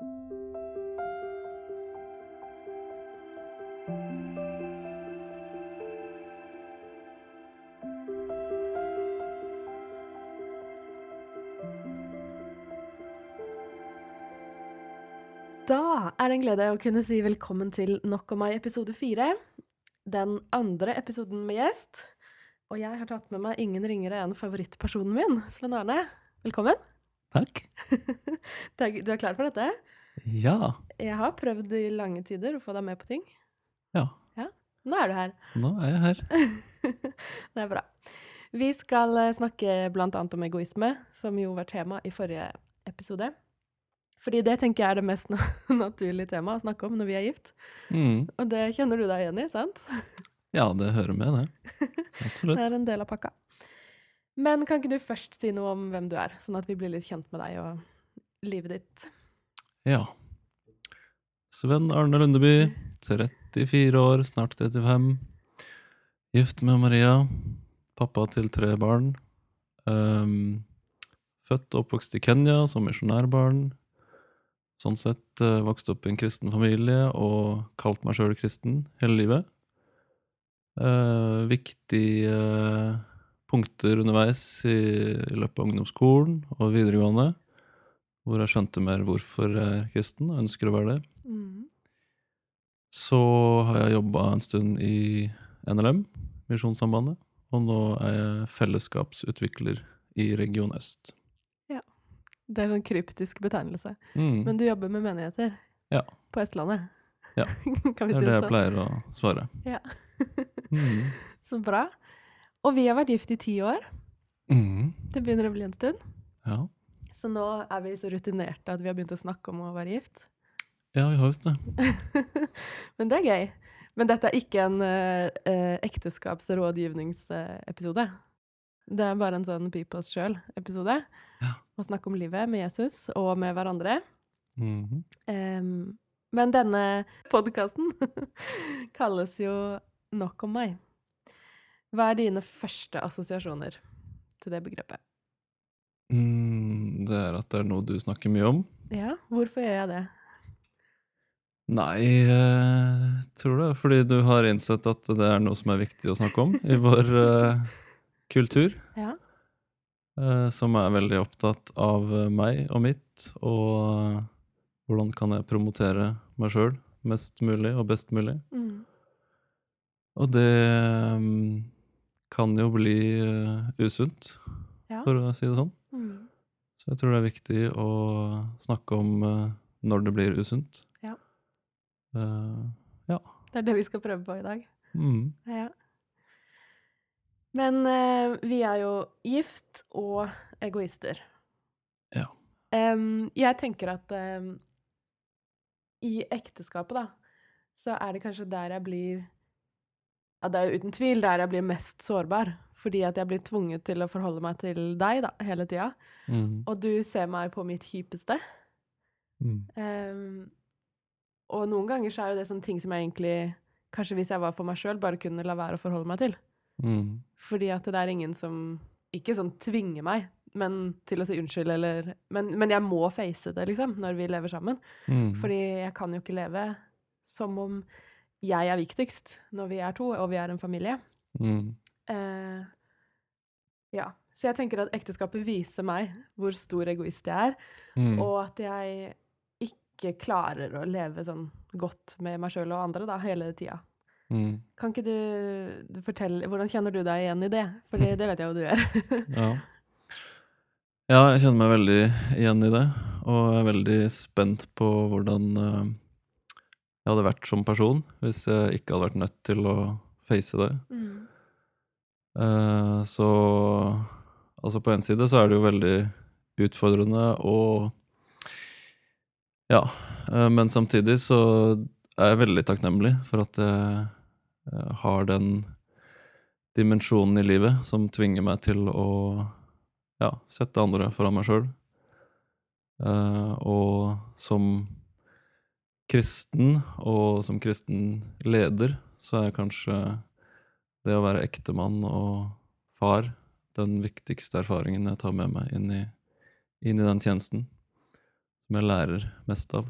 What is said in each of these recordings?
Da er det en glede å kunne si velkommen til Nok om meg episode fire. Den andre episoden med gjest. Og jeg har tatt med meg ingen ringere enn favorittpersonen min, Sven Arne. Velkommen. Takk. Du er klar for dette? Ja. Jeg har prøvd i lange tider å få deg med på ting. Ja. Nå er du her. Nå er jeg her. Det er bra. Vi skal eh, snakke annet om egoisme, som jo var tema i forrige episode. Fordi det tenker jeg er det mest naturlige temaet å snakke om når vi er gift. Mm. Og det kjenner du deg igjen i, sant? Ja, det hører med, det. Det er en del av pakka. Men kan ikke du først si noe om hvem du er, sånn at vi blir litt kjent med deg og livet ditt? Ja. Sven Arne Lundeby, 34 år, snart 35. Gift med Maria. Pappa til tre barn. Um, født og oppvokst i Kenya som misjonærbarn. Sånn sett uh, vokst opp i en kristen familie og kalt meg sjøl kristen hele livet. Uh, viktige uh, punkter underveis i, i løpet av ungdomsskolen og videregående, hvor jeg skjønte mer hvorfor jeg er kristen og ønsker å være det. Mm. Så har jeg jobba en stund i NLM, Misjonssambandet, og nå er jeg fellesskapsutvikler i Region Øst. Ja. Det er en kryptisk betegnelse. Mm. Men du jobber med menigheter Ja. på Østlandet? Ja. kan vi det er det jeg sånn? pleier å svare. Ja. Mm. Så bra. Og vi har vært gift i ti år. Mm. Det begynner å bli en stund. Ja. Så nå er vi så rutinerte at vi har begynt å snakke om å være gift. ja, vi har visst det. Men det er gøy. Men dette er ikke en uh, ekteskapsrådgivningsepisode. Det er bare en sånn by på oss sjøl-episode. Ja. Å snakke om livet med Jesus og med hverandre. Mm -hmm. um, men denne podkasten kalles jo Nok om meg. Hva er dine første assosiasjoner til det begrepet? Mm, det er at det er noe du snakker mye om. Ja, hvorfor gjør jeg det? Nei, jeg tror det er fordi du har innsett at det er noe som er viktig å snakke om i vår uh, kultur. Ja. Uh, som er veldig opptatt av eh, meg og mitt, og uh, hvordan kan jeg promotere meg sjøl mest mulig og best mulig. Mm. Og det um, kan jo bli eh, usunt, Ja. for å si det sånn. Mm. Så jeg tror det er viktig å snakke om eh, når det blir usunt. Ja. Eh, Det er det vi skal prøve på i dag. mm, Ja. Men uh, vi er jo gift og egoister. Ja. Um, jeg tenker at um, i ekteskapet, da, så er det kanskje der jeg blir Ja, det er jo uten tvil der jeg blir mest sårbar. Fordi at jeg blir tvunget til å forholde meg til deg da, hele tida. mm, Og du ser meg på mitt kjipeste. mm, Um, og noen ganger så er jo det sånne ting som jeg egentlig Kanskje hvis jeg var for meg sjøl, bare kunne la være å forholde meg til. mm, Fordi at det er ingen som Ikke sånn tvinger meg men til å si unnskyld, eller Men, men jeg må face det, liksom, når vi lever sammen. mm. Fordi jeg kan jo ikke leve som om jeg er viktigst når vi er to, og vi er en familie. Mm, Eh, ja. Så jeg tenker at ekteskapet viser meg hvor stor egoist jeg er, mm. og at jeg ikke klarer å leve sånn godt med meg sjøl og andre da, hele tida. Mm, Kan ikke du, du fortelle Hvordan kjenner du deg igjen i det? For det vet jeg jo du gjør. ja. ja, jeg kjenner meg veldig igjen i det, og er veldig spent på hvordan eh, jeg hadde vært som person hvis jeg ikke hadde vært nødt til å face det. Mm. Eh, så Altså, på en side så er det jo veldig utfordrende og Ja. eh, men samtidig så er jeg veldig takknemlig for at jeg eh, har den dimensjonen i livet som tvinger meg til å ja, sette andre foran meg sjøl. og som kristen, og som kristen leder, så er jeg kanskje det å være ektemann og far den viktigste erfaringen jeg tar med meg inn i, inn i den tjenesten. som jeg lærer mest av.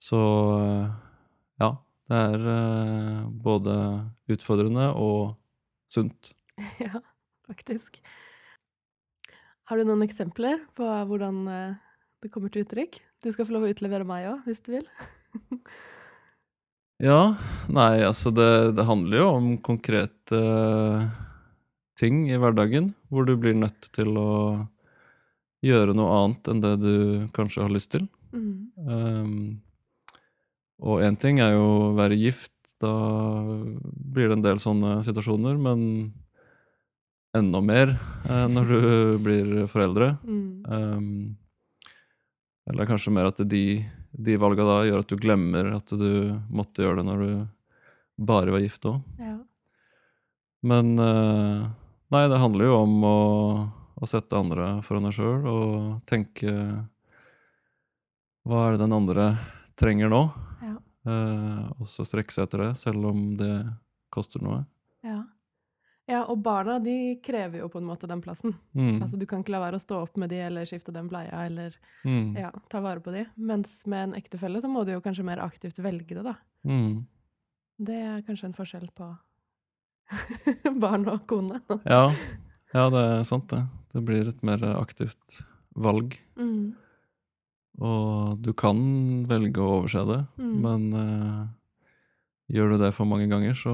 Så ja, det er eh, både utfordrende og sunt. Ja, faktisk. Har du noen eksempler på hvordan eh, det kommer til uttrykk? Du skal få lov å utlevere meg òg, hvis du vil. Ja, nei, altså det, det handler jo om konkrete eh, ting i hverdagen, hvor du blir nødt til å gjøre noe annet enn det du kanskje har lyst til. Mm. Um, og én ting er jo å være gift, da blir det en del sånne situasjoner, men enda mer eh, når du blir foreldre. Mm. Um, eller kanskje mer at de, de valga da gjør at du glemmer at du måtte gjøre det når du bare var gift òg. Ja. Men eh, nei, det handler jo om å, å sette andre foran deg sjøl og tenke Hva er det den andre trenger nå? Ja. Eh, og så strekke seg etter det, selv om det koster noe. Ja. Ja, og barna de krever jo på en måte den plassen. Mm. Altså Du kan ikke la være å stå opp med de, eller skifte dem bleia, eller Mm. ja, ta vare på de. Mens med en ektefelle så må du jo kanskje mer aktivt velge det, da. Mm. Det er kanskje en forskjell på barn og kone. Ja. ja, det er sant, det. Det blir et mer aktivt valg. Mm. Og du kan velge å overse det, Mm. men uh, gjør du det for mange ganger, så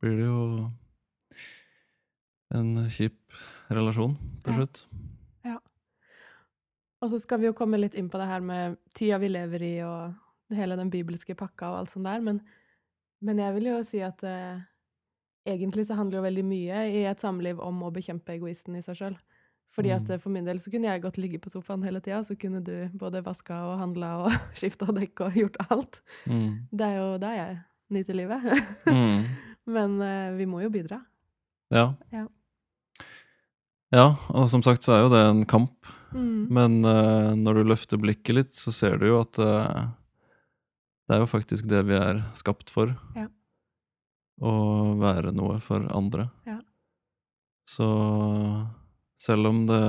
blir det jo en kjip relasjon til slutt. Ja. ja. Og så skal vi jo komme litt inn på det her med tida vi lever i, og hele den bibelske pakka og alt sånt der, men, men jeg vil jo si at eh, egentlig så handler jo veldig mye i et samliv om å bekjempe egoisten i seg sjøl. Fordi at Mm. eh, for min del så kunne jeg godt ligge på sofaen hele tida, så kunne du både vaska og handla og skifta dekk og gjort alt. Mm. Det er jo da jeg nyter livet. Mm. men uh, vi må jo bidra. Ja. Ja. Ja, og som sagt så er jo det en kamp, Mm. men uh, når du løfter blikket litt, så ser du jo at uh, det er jo faktisk det vi er skapt for. Ja. Å være noe for andre. Ja. Så selv om det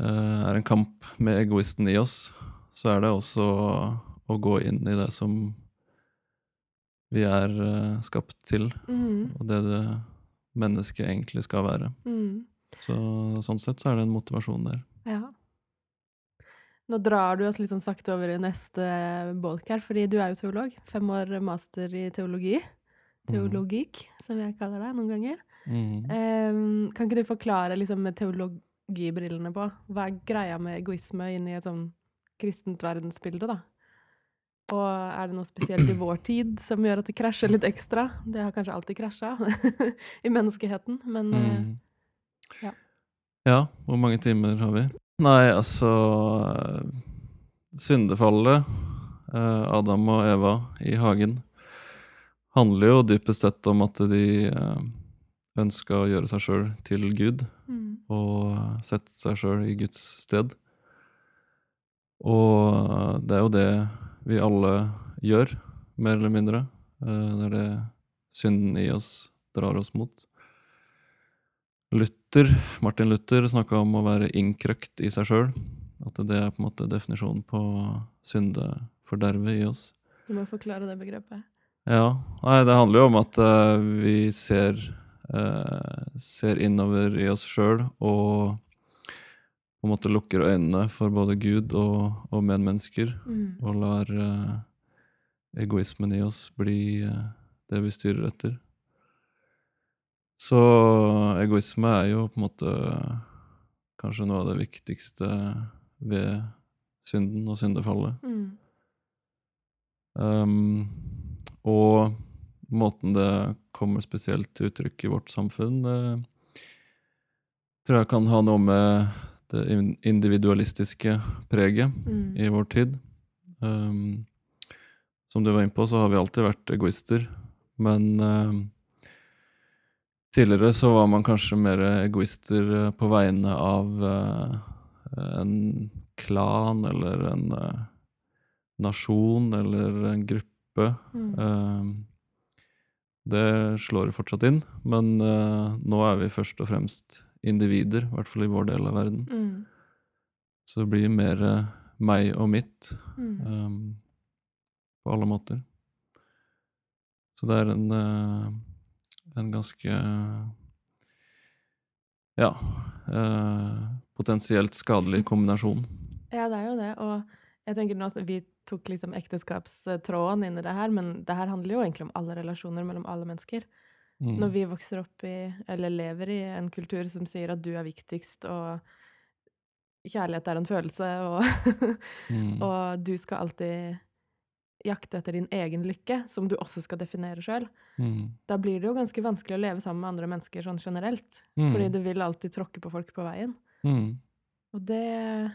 uh, er en kamp med egoisten i oss, så er det også å gå inn i det som vi er skapt til, Mm. og det det mennesket egentlig skal være. Mm. Så sånn sett så er det en motivasjon der. Ja. Nå drar du oss litt sånn sakte over i neste bolk her, fordi du er jo teolog. Fem år master i teologi. Teologikk, som jeg kaller deg noen ganger. Mm. Um, kan ikke du forklare liksom med teologibrillene på, hva er greia med egoisme inn i et sånn kristent verdensbilde, da? Og er det noe spesielt i vår tid som gjør at det krasjer litt ekstra? Det har kanskje alltid krasja i menneskeheten, men eh, Mm. ja. Ja, hvor mange timer har vi? Nei, altså eh, Syndefallet, eh, Adam og Eva i hagen, handler jo dypest sett om at de ønska å gjøre seg sjøl til Gud, mm, og sette seg sjøl i Guds sted. Og det er jo det vi alle gjør, mer eller mindre. når Det synden i oss drar oss mot. Luther, Martin Luther snakka om å være innkrøkt i seg sjøl. At det er på en måte definisjonen på syndefordervet i oss. du må forklare det begrepet. Ja, nei, det handler jo om at eh, vi ser, eh, ser innover i oss sjøl og på en måte lukker øynene for både Gud og, og medmennesker, Mm. og lar uh, egoismen i oss bli uh, det vi styrer etter. Så egoisme er jo på en måte kanskje noe av det viktigste ved synden og syndefallet. Mm. Um, og måten det kommer spesielt til uttrykk i vårt samfunn, det tror jeg kan ha noe med det individualistiske preget Mm. i vår tid. Um, som du var inne på, så har vi alltid vært egoister, men um, tidligere så var man kanskje mer egoister eh, på vegne av uh, en klan eller en uh, nasjon eller en gruppe. Mm. Um, det slår fortsatt inn, men uh, nå er vi først og fremst individer, i hvert fall i vår del av verden. Mm. Så det blir mer eh, meg og mitt Mm. um, på alle måter. Så det er en, eh, en ganske ja eh, potensielt skadelig kombinasjon. Ja, det er jo det. Og jeg tenker nå, Vi tok liksom ekteskapstråden inn i det her, men det her handler jo egentlig om alle relasjoner mellom alle mennesker. Mm. Når vi vokser opp i, eller lever i en kultur som sier at du er viktigst, og kjærlighet er en følelse, og, Mm. og du skal alltid jakte etter din egen lykke, som du også skal definere sjøl, Mm. da blir det jo ganske vanskelig å leve sammen med andre mennesker sånn generelt. Mm. Fordi du vil alltid tråkke på folk på veien. Mm. Og det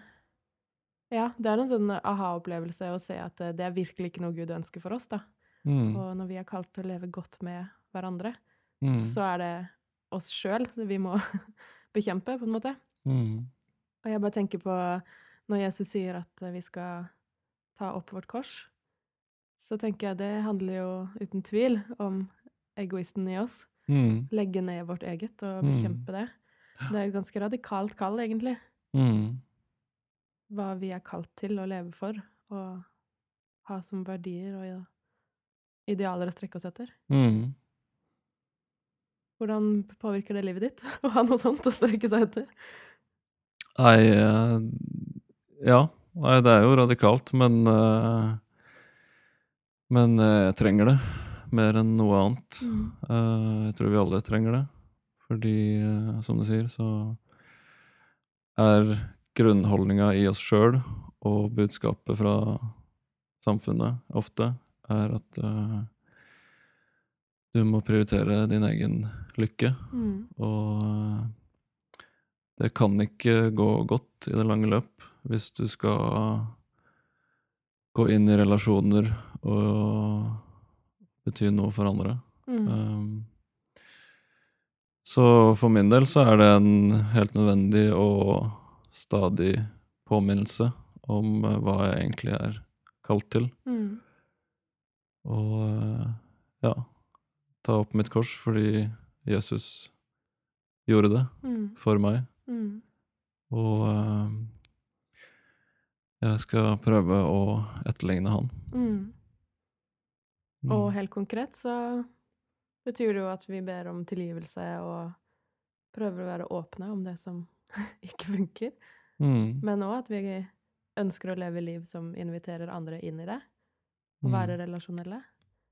Ja, det er en sånn aha-opplevelse å se at eh, det er virkelig ikke noe Gud ønsker for oss, da. Mm. Og når vi er kalt til å leve godt med hverandre, Mm. så er det oss sjøl vi må bekjempe, på en måte. Mm. Og jeg bare tenker på når Jesus sier at vi skal ta opp vårt kors, så tenker jeg det handler jo uten tvil om egoisten i oss. Mm. Legge ned vårt eget og Mm. bekjempe det. Det er et ganske radikalt kall, egentlig. Mm. Hva vi er kalt til å leve for, og ha som verdier og idealer å strekke oss etter. Mm. Hvordan påvirker det livet ditt å ha noe sånt å strekke seg etter? Nei eh, Ja. Nei, det er jo radikalt, men eh, Men eh, jeg trenger det mer enn noe annet. Mm. jeg tror vi alle trenger det. Fordi, som du sier, så er grunnholdninga i oss sjøl og budskapet fra samfunnet ofte er at du må prioritere din egen lykke. Mm. Og eh, det kan ikke gå godt i det lange løp hvis du skal gå inn i relasjoner og bety noe for andre. Mm. Um, så for min del så er det en helt nødvendig og stadig påminnelse om eh, hva jeg egentlig er kalt til. Mm. Og eh, ja, ta opp mitt kors fordi Jesus gjorde det Mm. for meg. Mm. Og uh, jeg skal prøve å etterligne han. Mm. Mm. Og helt konkret så betyr det jo at vi ber om tilgivelse og prøver å være åpne om det som ikke funker. Mm. Men òg at vi ønsker å leve liv som inviterer andre inn i det. Og Mm. være relasjonelle.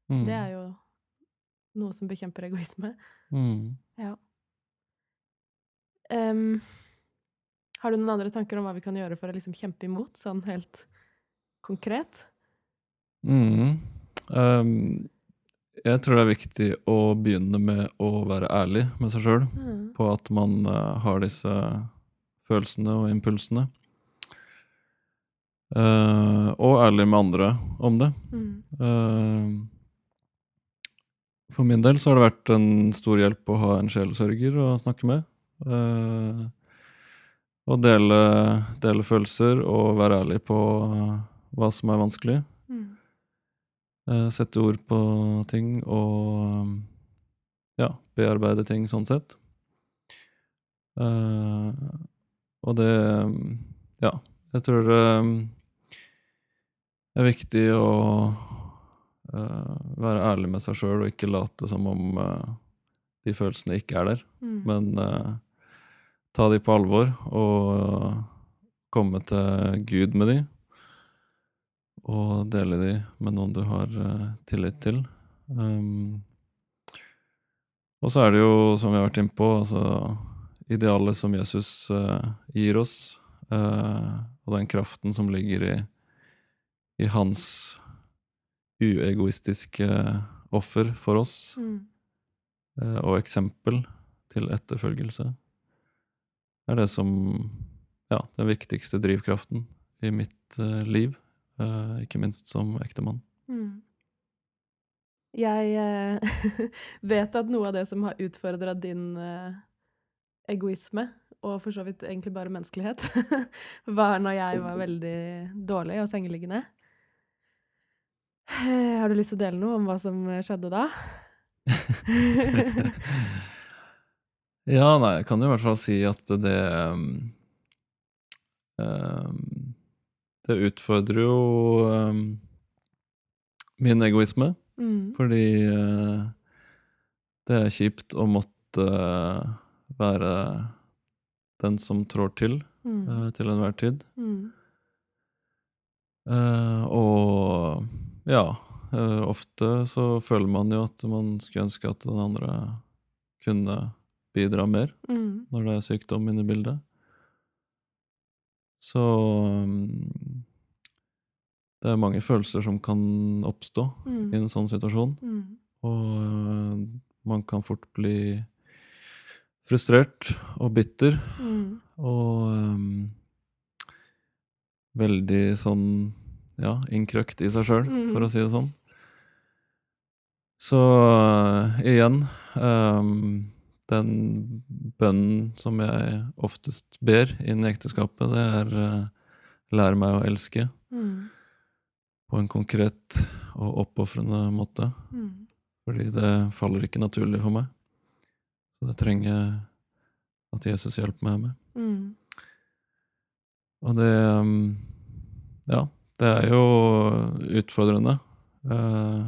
Mm. Det er jo noe som bekjemper egoisme. mm. Ja. Um, har du noen andre tanker om hva vi kan gjøre for å liksom kjempe imot, sånn helt konkret? Mm. Um, jeg tror det er viktig å begynne med å være ærlig med seg sjøl Mm. på at man uh, har disse følelsene og impulsene. Uh, og ærlig med andre om det. Mm. Eh, for min del så har det vært en stor hjelp å ha en sjelsørger å snakke med. Eh, og dele, dele følelser og være ærlig på hva som er vanskelig. Mm. Uh, sette ord på ting og ja, bearbeide ting sånn sett. Uh, og det Ja, jeg tror det er viktig å være ærlig med seg sjøl og ikke late som om eh, de følelsene ikke er der, Mm. men eh, ta de på alvor og komme til Gud med de og dele de med noen du har eh, tillit til. Um, og så er det jo, som vi har vært inne på, altså idealet som Jesus uh, gir oss, uh, og den kraften som ligger i, i hans uegoistiske offer for oss, Mm. eh, og eksempel til etterfølgelse, er det som ja, den viktigste drivkraften i mitt eh, liv. Eh, ikke minst som ektemann. Mm. Jeg eh, vet at noe av det som har utfordra din eh, egoisme, og for så vidt egentlig bare menneskelighet, var når jeg var veldig dårlig og sengeliggende. Eh, Har du lyst til å dele noe om hva som skjedde da? ja, nei, jeg kan jo i hvert fall si at det um, Det utfordrer jo um, min egoisme, Mm. fordi uh, det er kjipt å måtte uh, være den som trår til Mm. uh, til enhver tid. Mm. Eh, og ja, eh, ofte så føler man jo at man skulle ønske at den andre kunne bidra mer Mm. når det er sykdom inne i bildet. Så mm, det er mange følelser som kan oppstå i Mm. en sånn situasjon. Mm. Og øh, man kan fort bli frustrert og bitter Mm. og um, veldig sånn ja, innkrøkt i seg sjøl, for Mhm. å si det sånn. Så øh, igjen um, Den bønnen som jeg oftest ber inn i ekteskapet, det er uh, lær meg å elske Mm. på en konkret og oppofrende måte. Mm. Fordi det faller ikke naturlig for meg. Så det trenger jeg at Jesus hjelper meg med. Mm. Og det um, Ja, det er jo utfordrende. Eh,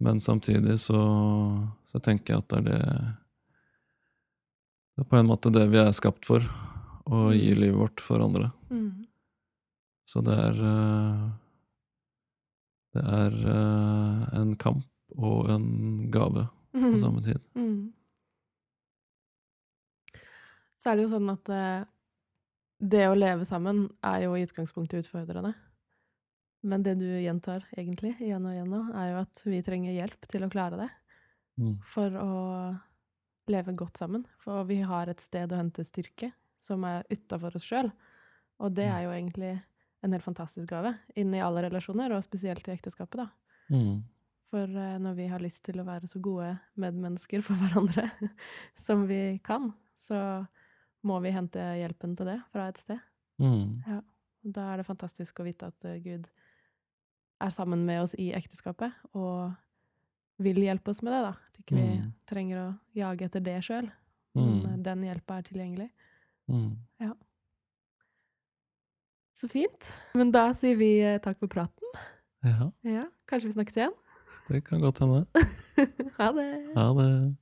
men samtidig så, så tenker jeg at det er det Det er på en måte det vi er skapt for. Å gi Mm. livet vårt for andre. Mm. Så det er eh, Det er eh, en kamp og en gave på Mm. samme tid. Mm. Så er det jo sånn at det å leve sammen er jo i utgangspunktet utfordrende. Men det du gjentar egentlig igjen og igjen nå, er jo at vi trenger hjelp til å klare det. Mm. For å leve godt sammen. For vi har et sted å hente styrke som er utafor oss sjøl. Og det er jo egentlig en helt fantastisk gave inn i alle relasjoner, og spesielt i ekteskapet, da. Mm. For eh, når vi har lyst til å være så gode medmennesker for hverandre som vi kan, så må vi hente hjelpen til det fra et sted. Mm. Ja. da er det fantastisk å vite at eh, Gud er sammen med oss i ekteskapet og vil hjelpe oss med det, da. At ikke vi Mm. trenger å jage etter det sjøl, men eh, Mm. den hjelpa er tilgjengelig. Mm. Så fint. Men da sier vi eh, takk for praten. Ja, Ja, kanskje vi snakkes igjen? det kan godt hende. ha det. Ha det.